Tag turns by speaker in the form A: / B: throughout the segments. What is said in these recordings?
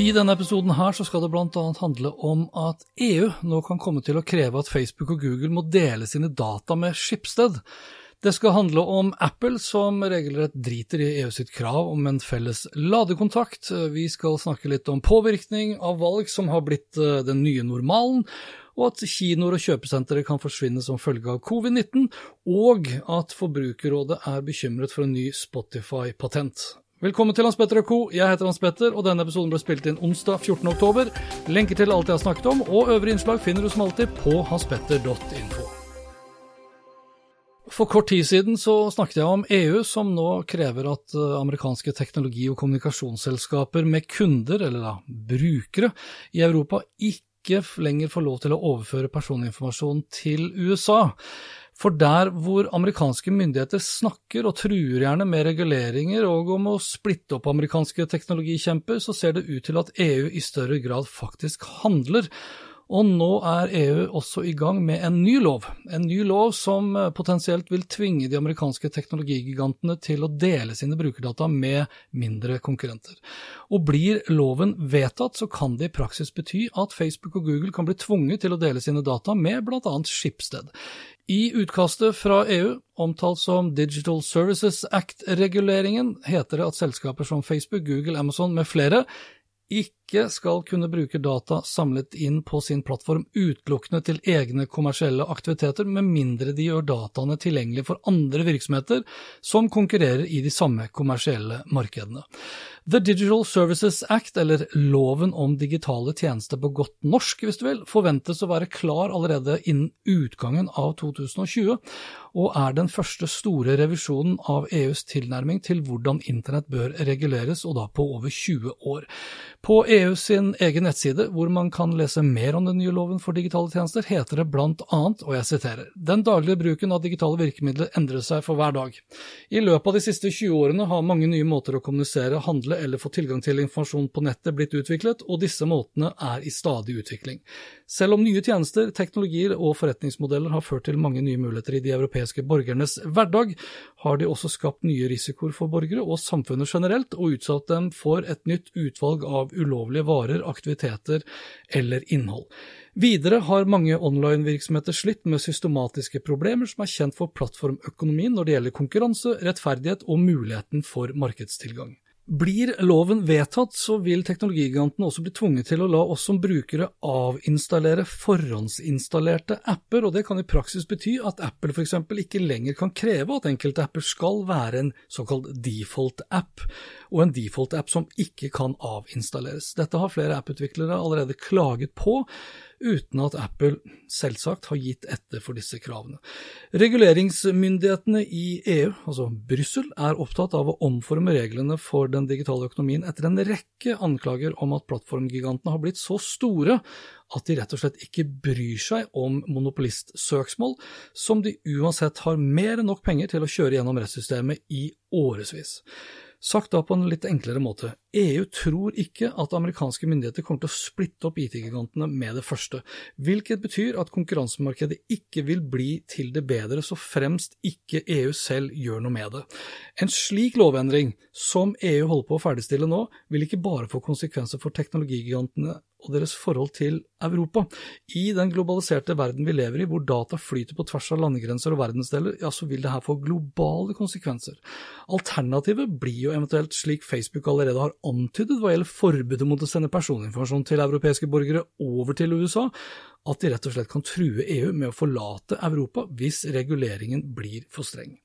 A: I denne episoden her så skal det bl.a. handle om at EU nå kan komme til å kreve at Facebook og Google må dele sine data med Schibsted. Det skal handle om Apple, som regelrett driter i EU sitt krav om en felles ladekontakt. Vi skal snakke litt om påvirkning av valg som har blitt eh, den nye normalen, og at kinoer og kjøpesentre kan forsvinne som følge av covid-19, og at Forbrukerrådet er bekymret for en ny Spotify-patent. Velkommen til Hans Petter og co. Jeg heter Hans Petter, og denne episoden ble spilt inn onsdag 14. oktober. Lenker til alt jeg har snakket om, og øvrige innslag finner du som alltid på hanspetter.info. For kort tid siden så snakket jeg om EU, som nå krever at eh, amerikanske teknologi- og kommunikasjonsselskaper med kunder, eller da brukere, i Europa ikke lenger får lov til å overføre personinformasjon til USA. For der hvor amerikanske myndigheter snakker og truer gjerne med reguleringer og om å splitte opp amerikanske teknologikjemper, så ser det ut til at EU i større grad faktisk handler. Og nå er EU også i gang med en ny lov, en ny lov som potensielt vil tvinge de amerikanske teknologigigantene til å dele sine brukerdata med mindre konkurrenter. Og blir loven vedtatt, så kan det i praksis bety at Facebook og Google kan bli tvunget til å dele sine data med bl.a. Schibsted. I utkastet fra EU, omtalt som Digital Services Act-reguleringen, heter det at selskaper som Facebook, Google, Amazon med flere ikke skal kunne bruke data samlet inn på sin plattform utelukkende til egne kommersielle aktiviteter, med mindre de gjør dataene tilgjengelige for andre virksomheter som konkurrerer i de samme kommersielle markedene. The Digital Services Act, eller Loven om digitale tjenester på godt norsk, hvis du vil, forventes å være klar allerede innen utgangen av 2020, og er den første store revisjonen av EUs tilnærming til hvordan internett bør reguleres, og da på over 20 år. På EU sin egen nettside, hvor man kan lese mer om den nye loven for digitale tjenester, heter det blant annet, og jeg siterer, den daglige bruken av digitale virkemidler endrer seg for hver dag. I løpet av de siste 20 årene har mange nye måter å kommunisere, handle eller få tilgang til informasjon på nettet blitt utviklet, og disse måtene er i stadig utvikling. Selv om nye tjenester, teknologier og forretningsmodeller har ført til mange nye muligheter i de europeiske borgernes hverdag, har de også skapt nye risikoer for borgere og samfunnet generelt, og utsatt dem for et nytt utvalg av ulovlige varer, aktiviteter eller innhold. Videre har mange online-virksomheter slitt med systematiske problemer som er kjent for plattformøkonomien når det gjelder konkurranse, rettferdighet og muligheten for markedstilgang. Blir loven vedtatt, så vil teknologigigantene også bli tvunget til å la oss som brukere avinstallere forhåndsinstallerte apper, og det kan i praksis bety at Apple f.eks. ikke lenger kan kreve at enkelte apper skal være en såkalt default-app, og en default-app som ikke kan avinstalleres. Dette har flere apputviklere allerede klaget på, uten at Apple selvsagt har gitt etter for disse kravene. Reguleringsmyndighetene i EU, altså Brussel, er opptatt av å omforme reglene for den digitale økonomien etter en rekke anklager om at plattformgigantene har blitt så store at de rett og slett ikke bryr seg om monopolistsøksmål, som de uansett har mer enn nok penger til å kjøre gjennom rettssystemet i årevis. Sagt da på en litt enklere måte, EU tror ikke at amerikanske myndigheter kommer til å splitte opp IT-gigantene med det første, hvilket betyr at konkurransemarkedet ikke vil bli til det bedre så fremst ikke EU selv gjør noe med det. En slik lovendring som EU holder på å ferdigstille nå, vil ikke bare få konsekvenser for teknologigigantene og deres forhold til Europa. I den globaliserte verden vi lever i, hvor data flyter på tvers av landegrenser og verdensdeler, ja, så vil det her få globale konsekvenser. Alternativet blir jo eventuelt slik Facebook allerede har antydet hva gjelder forbudet mot å sende personinformasjon til europeiske borgere over til USA, at de rett og slett kan true EU med å forlate Europa hvis reguleringen blir for streng.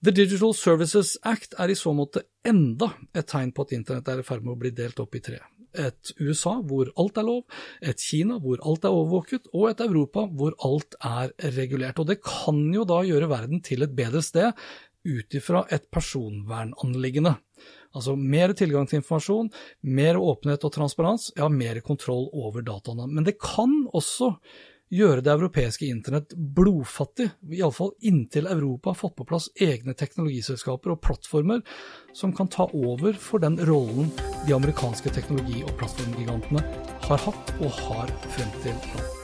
A: The Digital Services Act er i så måte enda et tegn på at internett er i ferd med å bli delt opp i tre. et USA hvor alt er lov, et Kina hvor alt er overvåket, og et Europa hvor alt er regulert. Og det kan jo da gjøre verden til et bedre sted ut ifra et personvernanliggende. Altså mer tilgang til informasjon, mer åpenhet og transparens, ja, mer kontroll over dataene. Men det kan også gjøre det europeiske internett blodfattig, iallfall inntil Europa har fått på plass egne teknologiselskaper og plattformer som kan ta over for den rollen de amerikanske teknologi- og plattformgigantene har hatt og har frem til nå.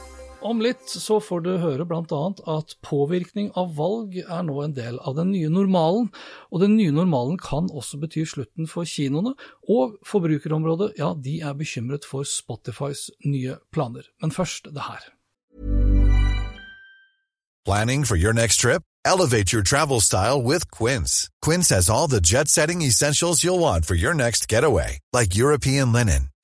A: Om litt så får du høre bl.a. at påvirkning av valg er nå en del av den nye normalen, og den nye normalen kan også bety slutten for kinoene, og forbrukerområdet, ja, de er bekymret for Spotifys nye planer. Men først det her.
B: Planning for your next trip? Elevate your travel style with Quince. Quince has all the jet setting essentials you'll want for your next getaway, like European linen,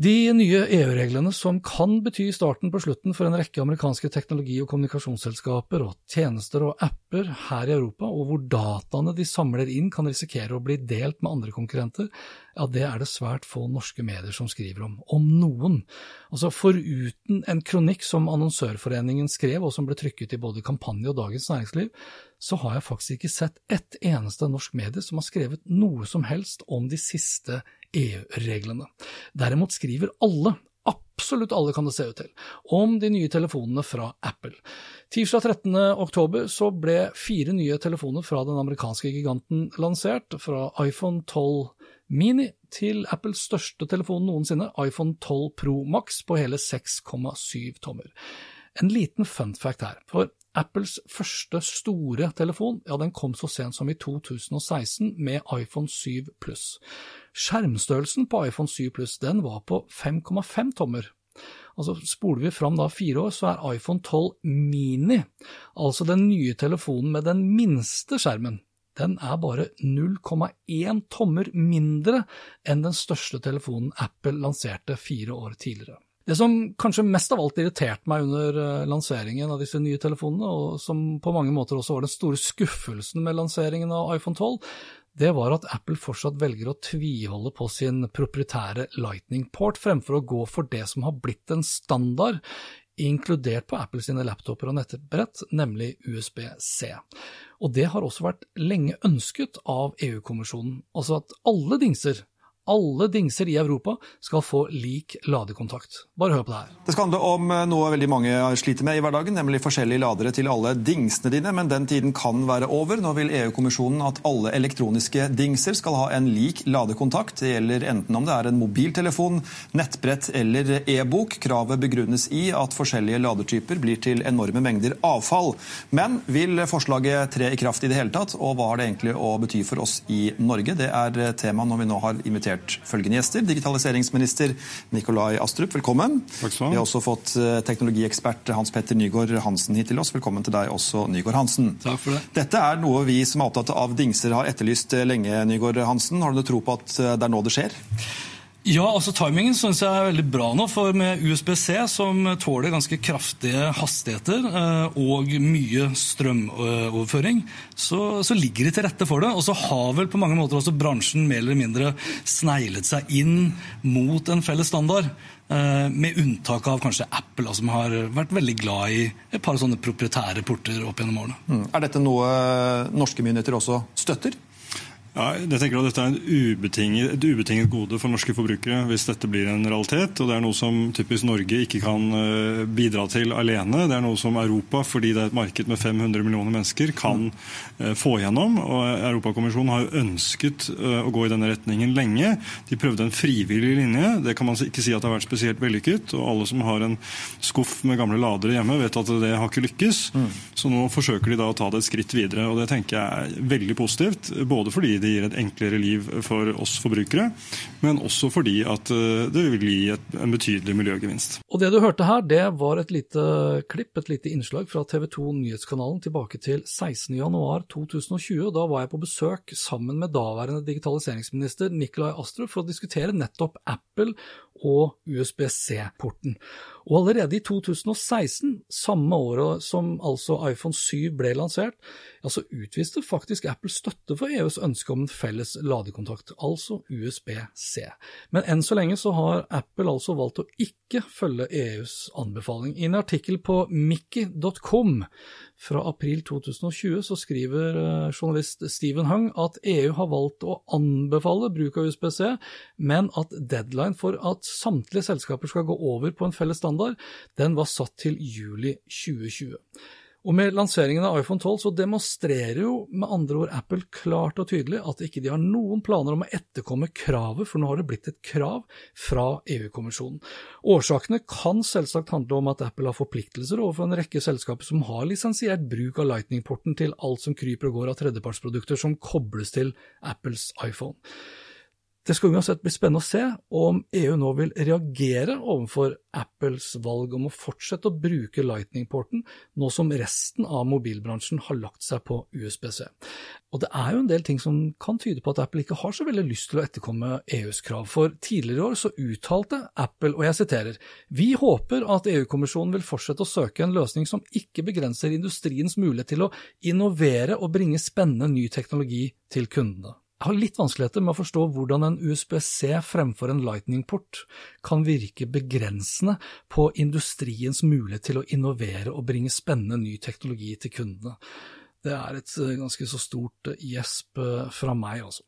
A: De nye EU-reglene som kan bety starten på slutten for en rekke amerikanske teknologi- og kommunikasjonsselskaper og tjenester og apper her i Europa, og hvor dataene de samler inn kan risikere å bli delt med andre konkurrenter, ja, det er det svært få norske medier som skriver om, om noen. Altså Foruten en kronikk som Annonsørforeningen skrev, og som ble trykket i både Kampanje og Dagens Næringsliv, så har jeg faktisk ikke sett ett eneste norsk medie som har skrevet noe som helst om de siste EU-reglene. Derimot skriver alle, absolutt alle kan det se ut til, om de nye telefonene fra Apple. Tirsdag 13. oktober så ble fire nye telefoner fra den amerikanske giganten lansert, fra iPhone 12 Mini til Apples største telefon noensinne, iPhone 12 Pro Max på hele 6,7 tommer. En liten fun fact her, for Apples første store telefon ja, den kom så sent som i 2016 med iPhone 7 Pluss. Skjermstørrelsen på iPhone 7 Plus den var på 5,5 tommer. Altså Spoler vi fram da fire år, så er iPhone 12 Mini, altså den nye telefonen med den minste skjermen, den er bare 0,1 tommer mindre enn den største telefonen Apple lanserte fire år tidligere. Det som kanskje mest av alt irriterte meg under eh, lanseringen av disse nye telefonene, og som på mange måter også var den store skuffelsen med lanseringen av iPhone 12, det var at Apple fortsatt velger å tviholde på sin proprietære Lightning Port, fremfor å gå for det som har blitt en standard, inkludert på Apple sine laptoper og nettbrett, nemlig USB-C. Og det har også vært lenge ønsket av EU-kommisjonen, altså at alle dingser alle dingser i Europa skal få lik ladekontakt. Bare hør på det her.
C: Det skal handle om eh, noe veldig mange sliter med i hverdagen, nemlig forskjellige ladere til alle dingsene dine. Men den tiden kan være over. Nå vil EU-kommisjonen at alle elektroniske dingser skal ha en lik ladekontakt. Det gjelder enten om det er en mobiltelefon, nettbrett eller e-bok. Kravet begrunnes i at forskjellige ladetyper blir til enorme mengder avfall. Men vil forslaget tre i kraft i det hele tatt, og hva har det egentlig å bety for oss i Norge? Det er tema når vi nå har invitert invitert følgende gjester. Digitaliseringsminister Nikolai Astrup, velkommen.
D: Takk skal
C: Vi har også fått eh, teknologiekspert Hans Petter Nygaard Hansen hit til oss. Velkommen til deg også, Nygaard Hansen.
A: Takk for det.
C: Dette er noe vi som er opptatt av dingser har etterlyst eh, lenge, Nygaard Hansen. Har du noe tro på at eh, det er nå det skjer?
A: Ja, altså Timingen synes jeg er veldig bra nå, for med USB-C, som tåler ganske kraftige hastigheter eh, og mye strømoverføring, så, så, ligger de til rette for det. Og så har vel på mange måter også bransjen mer eller mindre sneglet seg inn mot en felles standard. Eh, med unntak av kanskje Apple, som har vært veldig glad i et par sånne proprietære porter opp gjennom årene.
C: Mm. Er dette noe norske myndigheter også støtter?
D: Ja, jeg tenker at Dette er ubetinget, et ubetinget gode for norske forbrukere hvis dette blir en realitet. og Det er noe som typisk Norge ikke kan eh, bidra til alene. Det er noe som Europa, fordi det er et marked med 500 millioner mennesker, kan eh, få gjennom. og Europakommisjonen har jo ønsket eh, å gå i denne retningen lenge. De prøvde en frivillig linje. Det kan man ikke si at det har vært spesielt vellykket. og Alle som har en skuff med gamle ladere hjemme, vet at det har ikke lykkes. Mm. Så nå forsøker de da å ta det et skritt videre. og Det tenker jeg er veldig positivt. både fordi det gir et enklere liv for oss forbrukere, men også fordi at eh, det vil gi et, en betydelig miljøgevinst.
A: Og Det du hørte her, det var et lite klipp, et lite innslag fra TV 2 Nyhetskanalen tilbake til 16.1.2020. Da var jeg på besøk sammen med daværende digitaliseringsminister Nikolai Astrup for å diskutere nettopp Apple og USB-C-porten. Og allerede i 2016, samme året som altså iPhone 7 ble lansert, ja, så utviste faktisk Apple støtte for EUs ønske om en felles ladekontakt, altså USB-C. Men enn så lenge så har Apple altså valgt å ikke følge EUs anbefaling. I en artikkel på mickey.com fra april 2020 så skriver eh, journalist Stephen Hung at EU har valgt å anbefale bruk av USB-C, men at deadline for at samtlige selskaper skal gå over på en felles standard, den var satt til juli 2020. Og Med lanseringen av iPhone 12 så demonstrerer jo med andre ord Apple klart og tydelig at ikke de har noen planer om å etterkomme kravet, for nå har det blitt et krav fra EU-kommisjonen. Årsakene kan selvsagt handle om at Apple har forpliktelser overfor en rekke selskaper som har lisensiert bruk av Lightning-porten til alt som kryper og går av tredjepartsprodukter som kobles til Apples iPhone. Det skal uansett bli spennende å se om EU nå vil reagere overfor Apples valg om å fortsette å bruke Lightning-porten, nå som resten av mobilbransjen har lagt seg på USBC. Og det er jo en del ting som kan tyde på at Apple ikke har så veldig lyst til å etterkomme EUs krav, for tidligere i år så uttalte Apple, og jeg siterer, vi håper at EU-kommisjonen vil fortsette å søke en løsning som ikke begrenser industriens mulighet til å innovere og bringe spennende ny teknologi til kundene. Jeg har litt vanskeligheter med å forstå hvordan en USB-C fremfor en Lightning-port kan virke begrensende på industriens mulighet til å innovere og bringe spennende ny teknologi til kundene. Det er et eh, ganske så stort eh, gjesp eh, fra meg, altså.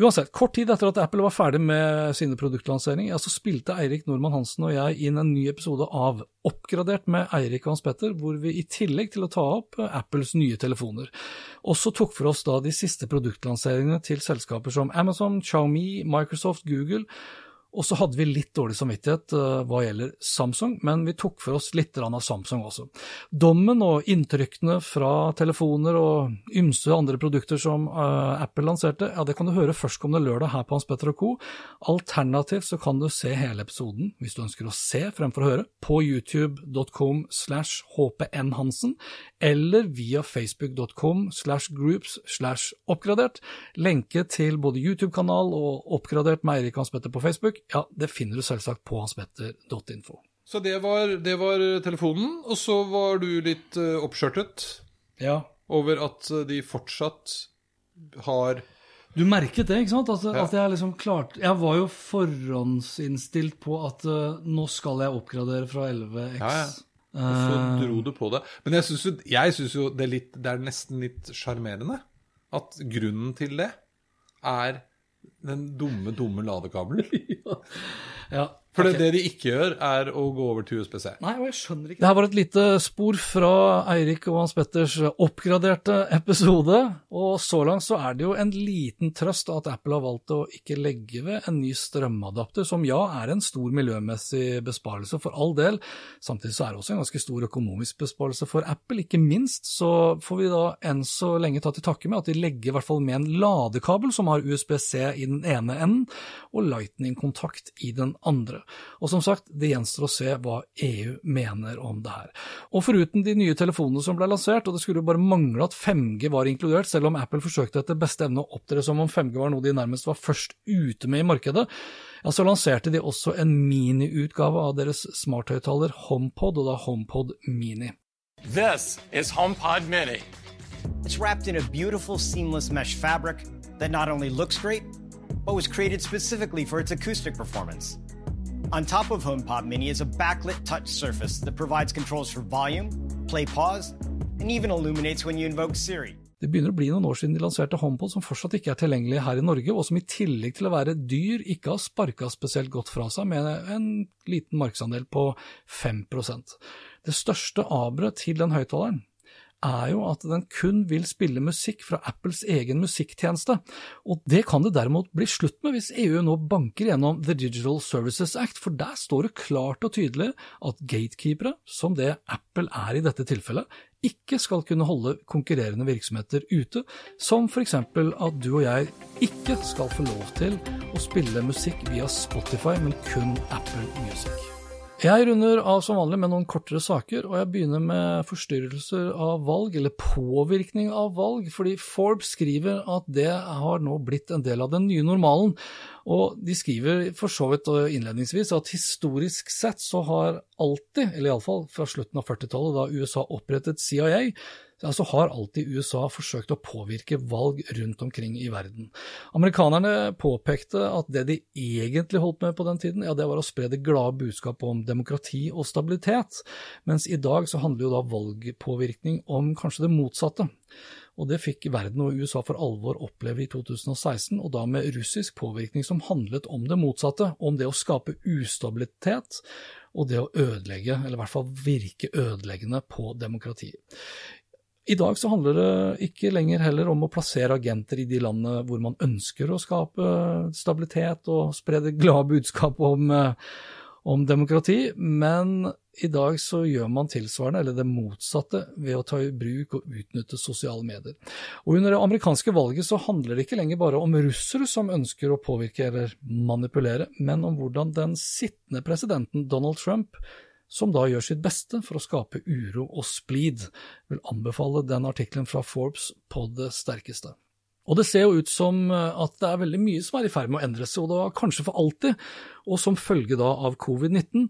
A: Uansett, kort tid etter at Apple var ferdig med sine produktlanseringer, så spilte Eirik Normann Hansen og jeg inn en ny episode av Oppgradert med Eirik og Hans Petter, hvor vi i tillegg til å ta opp Apples nye telefoner, også tok for oss da de siste produktlanseringene til selskaper som Amazon, Xiaomi, Microsoft, Google og så hadde vi litt dårlig samvittighet uh, hva gjelder Samsung, men vi tok for oss litt av Samsung også. Dommen og inntrykkene fra telefoner og ymse andre produkter som uh, Apple lanserte, ja, det kan du høre førstkommende lørdag her på Hans Petter og Co. Alternativt så kan du se hele episoden, hvis du ønsker å se fremfor å høre, på youtube.com slash hpnhansen, eller via facebook.com slash groups slash oppgradert. Lenke til både YouTube-kanal og Oppgradert med Eirik Hans Petter på Facebook ja, det finner du selvsagt på hanspetter.info.
E: Så det var, det var, telefonen, og så var du litt uh, oppskjørtet
A: ja.
E: over at eh, de fortsatt har
A: Du merket det, ikke sant? At, ja. at jeg liksom klarte Jeg var jo forhåndsinnstilt på at uh, nå skal jeg oppgradere fra 11X. Ja, ja.
E: Og så dro du på det. Men jeg syns jo, jo, det, er litt, det er nesten litt sjarmerende at grunnen til det er den dumme, dumme ladekabelen.
A: ja.
E: For okay. det de ikke gjør, er å gå over til USBC.
A: Nei, og jeg skjønner ikke. Det her var et lite spor fra Eirik og Hans Petters oppgraderte episode. Og så langt så er det jo en liten trøst at Apple har valgt å ikke legge ved en ny strømadapter, som ja er en stor miljømessig besparelse, for all del. Samtidig så er det også en ganske stor økonomisk besparelse for Apple. Ikke minst så får vi da enn så lenge ta til takke med at de legger i hvert fall med en ladekabel som har USBC i den ene enden, og Lightning-kontakt i den andre. Og som sagt, det gjenstår å se hva EU mener om det her. Og foruten de nye telefonene som ble lansert, og det skulle jo bare mangle at 5G var inkludert, selv om Apple forsøkte etter beste evne å opptre som om 5G var noe de nærmest var først ute med i markedet, ja, så lanserte de også en miniutgave av deres smarthøyttaler HomePod, og da HomePod Mini.
F: This is HomePod Mini.
G: It's wrapped in a beautiful seamless mesh fabric that not only looks great, but was created specifically for its acoustic performance. On top of HomePod Mini is a backlit touch surface that provides controls for volume, play pause, and even illuminates when you invoke Siri.
A: Det begynner å bli noen år siden de lanserte HomePod, som fortsatt ikke er tilgjengelig her i Norge, og som i tillegg til å være dyr, ikke har sparka spesielt godt fra seg, med en liten markedsandel på 5% Det største aberet til den høyttaleren er jo at den kun vil spille musikk fra Apples egen musikktjeneste, og det kan det derimot bli slutt med hvis EU nå banker gjennom The Digital Services Act, for der står det klart og tydelig at gatekeepere, som det Apple er i dette tilfellet, ikke skal kunne holde konkurrerende virksomheter ute, som f.eks. at du og jeg ikke skal få lov til å spille musikk via Spotify, men kun Apple Music. Jeg runder av som vanlig med noen kortere saker, og jeg begynner med forstyrrelser av valg, eller påvirkning av valg, fordi Forbes skriver at det har nå blitt en del av den nye normalen. Og de skriver for så vidt innledningsvis at historisk sett så har alltid, eller iallfall fra slutten av 40-tallet, da USA opprettet CIA, så har alltid USA forsøkt å påvirke valg rundt omkring i verden. Amerikanerne påpekte at det de egentlig holdt med på den tiden, ja, det var å spre det glade budskapet om demokrati og stabilitet, mens i dag så handler jo da valgpåvirkning om kanskje det motsatte. Og det fikk verden og USA for alvor oppleve i 2016, og da med russisk påvirkning som handlet om det motsatte, om det å skape ustabilitet og det å ødelegge, eller i hvert fall virke ødeleggende på demokrati. I dag så handler det ikke lenger heller om å plassere agenter i de landene hvor man ønsker å skape stabilitet og spre det glade budskapet om, eh, om demokrati, men i dag så gjør man tilsvarende, eller det motsatte, ved å ta i bruk og utnytte sosiale medier. Og Under det amerikanske valget så handler det ikke lenger bare om russere som ønsker å påvirke eller manipulere, men om hvordan den sittende presidenten Donald Trump som da gjør sitt beste for å skape uro og splid. Vil anbefale den artikkelen fra Forbes på det sterkeste. Og det ser jo ut som eh, at det er veldig mye som er i ferd med å endre seg, og da kanskje for alltid, og som følge da av covid-19,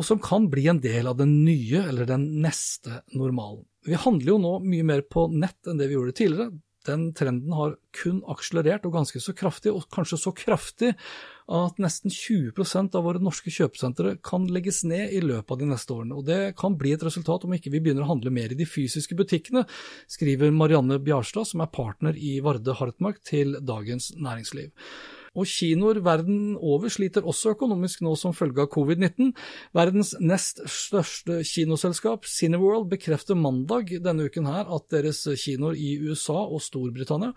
A: og som kan bli en del av den nye eller den neste normalen. Vi handler jo nå mye mer på nett enn det vi gjorde tidligere. Den trenden har kun akselerert, og ganske så kraftig, og kanskje så kraftig at nesten 20% av våre norske kjøpesentre kan legges ned i løpet av de neste årene. Og Det kan bli et resultat om ikke vi begynner å handle mer i de fysiske butikkene, skriver Marianne Bjarstad, som er partner i Varde Hartmark, til Dagens Næringsliv. Og kinoer verden over sliter også økonomisk nå som følge av covid-19. Verdens nest største kinoselskap, Cineworld, bekrefter mandag denne uken her at deres kinoer i USA og Storbritannia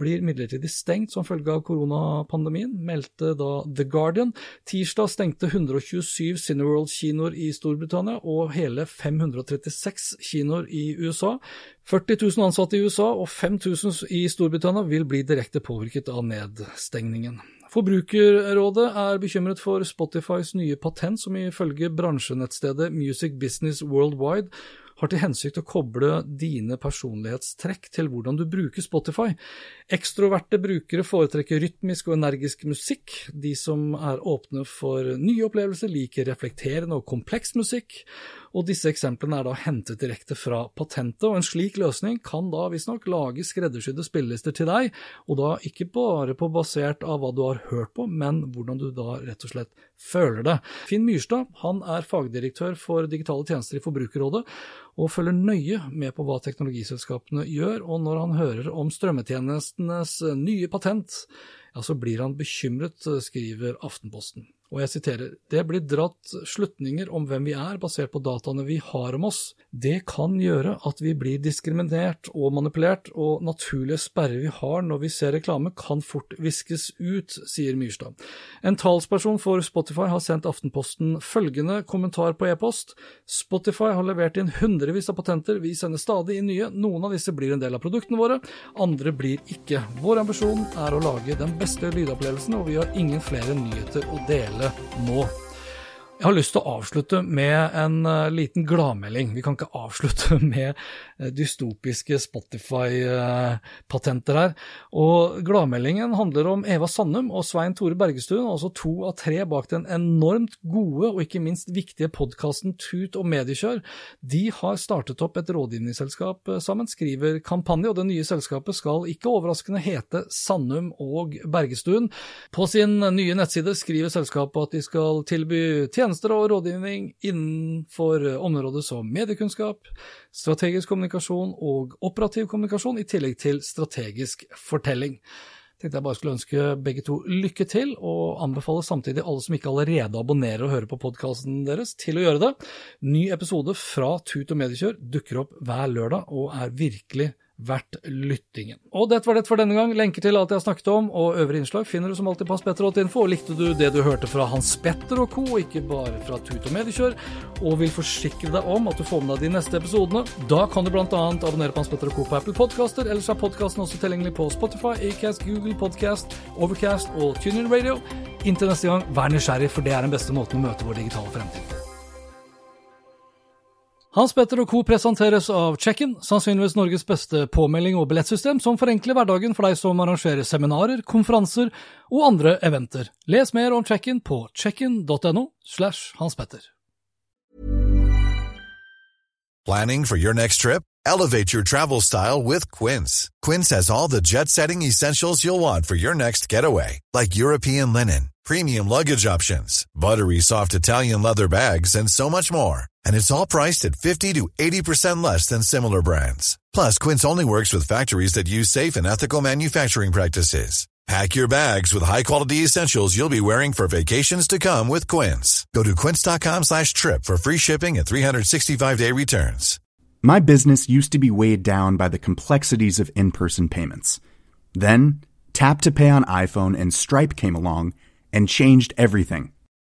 A: blir midlertidig stengt som følge av koronapandemien, meldte da The Guardian. Tirsdag stengte 127 Cineworld-kinoer i Storbritannia og hele 536 kinoer i USA. 40 000 ansatte i USA og 5000 i Storbritannia vil bli direkte påvirket av nedstengningen. Forbrukerrådet er bekymret for Spotifys nye patent, som ifølge bransjenettstedet Music Business Worldwide har til hensikt å koble dine personlighetstrekk til hvordan du bruker Spotify. Ekstroverte brukere foretrekker rytmisk og energisk musikk. De som er åpne for nye opplevelser, liker reflekterende og kompleks musikk. Og disse eksemplene er da hentet direkte fra patentet, og en slik løsning kan da visstnok lage skreddersydde spillelister til deg, og da ikke bare på basert av hva du har hørt på, men hvordan du da rett og slett føler det. Finn Myrstad han er fagdirektør for digitale tjenester i Forbrukerrådet, og følger nøye med på hva teknologiselskapene gjør, og når han hører om strømmetjenestenes nye patent, ja, så blir han bekymret, skriver Aftenposten og jeg siterer, det blir dratt slutninger om hvem vi er basert på dataene vi har om oss. Det kan gjøre at vi blir diskriminert og manipulert, og naturlige sperrer vi har når vi ser reklame kan fort viskes ut, sier Myrstad. En talsperson for Spotify har sendt Aftenposten følgende kommentar på e-post. Spotify har levert inn hundrevis av patenter, vi sender stadig inn nye, noen av disse blir en del av produktene våre, andre blir ikke. Vår ambisjon er å lage den beste lydopplevelsen, og vi har ingen flere nyheter å dele nå. Jeg har lyst til å avslutte med en uh, liten gladmelding. Vi kan ikke avslutte med uh, dystopiske Spotify-patenter uh, her. Og Gladmeldingen handler om Eva Sandum og Svein Tore Bergestuen, altså to av tre bak den enormt gode og ikke minst viktige podkasten Tut og mediekjør. De har startet opp et rådgivningsselskap sammen, skriver Kampanje, og det nye selskapet skal ikke overraskende hete Sandum og Bergestuen. På sin nye nettside skriver selskapet at de skal tilby tjenester tjenester og rådgivning innenfor områder som mediekunnskap, strategisk kommunikasjon og operativ kommunikasjon, i tillegg til strategisk fortelling tenkte jeg bare skulle ønske begge to lykke til, og anbefale samtidig alle som ikke allerede abonnerer og hører på podkasten deres, til å gjøre det. Ny episode fra Tut og Mediekjør dukker opp hver lørdag og er virkelig verdt lyttingen. Og dette var det for denne gang. Lenker til alt jeg har snakket om og øvrige innslag finner du som alltid på hanspetter.info. Likte du det du hørte fra Hans Petter og co., ikke bare fra Tut og Mediekjør, og vil forsikre deg om at du får med deg de neste episodene, da kan du bl.a. abonnere på Hans Petter og co. på Apple Podcaster. Ellers er podkasten også tilgjengelig på Spotify, Acast, Google Podcast, Overcast og TuneIn Radio. Inntil neste gang, vær nysgjerrig, for det er den beste måten å møte vår digitale fremtid. Hans Petter og co. presenteres av Check-in, sannsynligvis Norges beste påmelding og billettsystem som forenkler hverdagen for deg som arrangerer seminarer, konferanser og andre eventer. Les mer om Check-in på checkin.no slash Hans Petter.
B: Planning for your next trip? Elevate your travel style with Quince. Quince has all the jet-setting essentials you'll want for your next getaway, like European linen, premium luggage options, buttery soft Italian leather bags, and so much more. And it's all priced at 50 to 80% less than similar brands. Plus, Quince only works with factories that use safe and ethical manufacturing practices. Pack your bags with high-quality essentials you'll be wearing for vacations to come with Quince. Go to quince.com slash trip for free shipping and 365-day returns.
H: My business used to be weighed down by the complexities of in-person payments. Then, Tap to Pay on iPhone and Stripe came along and changed everything.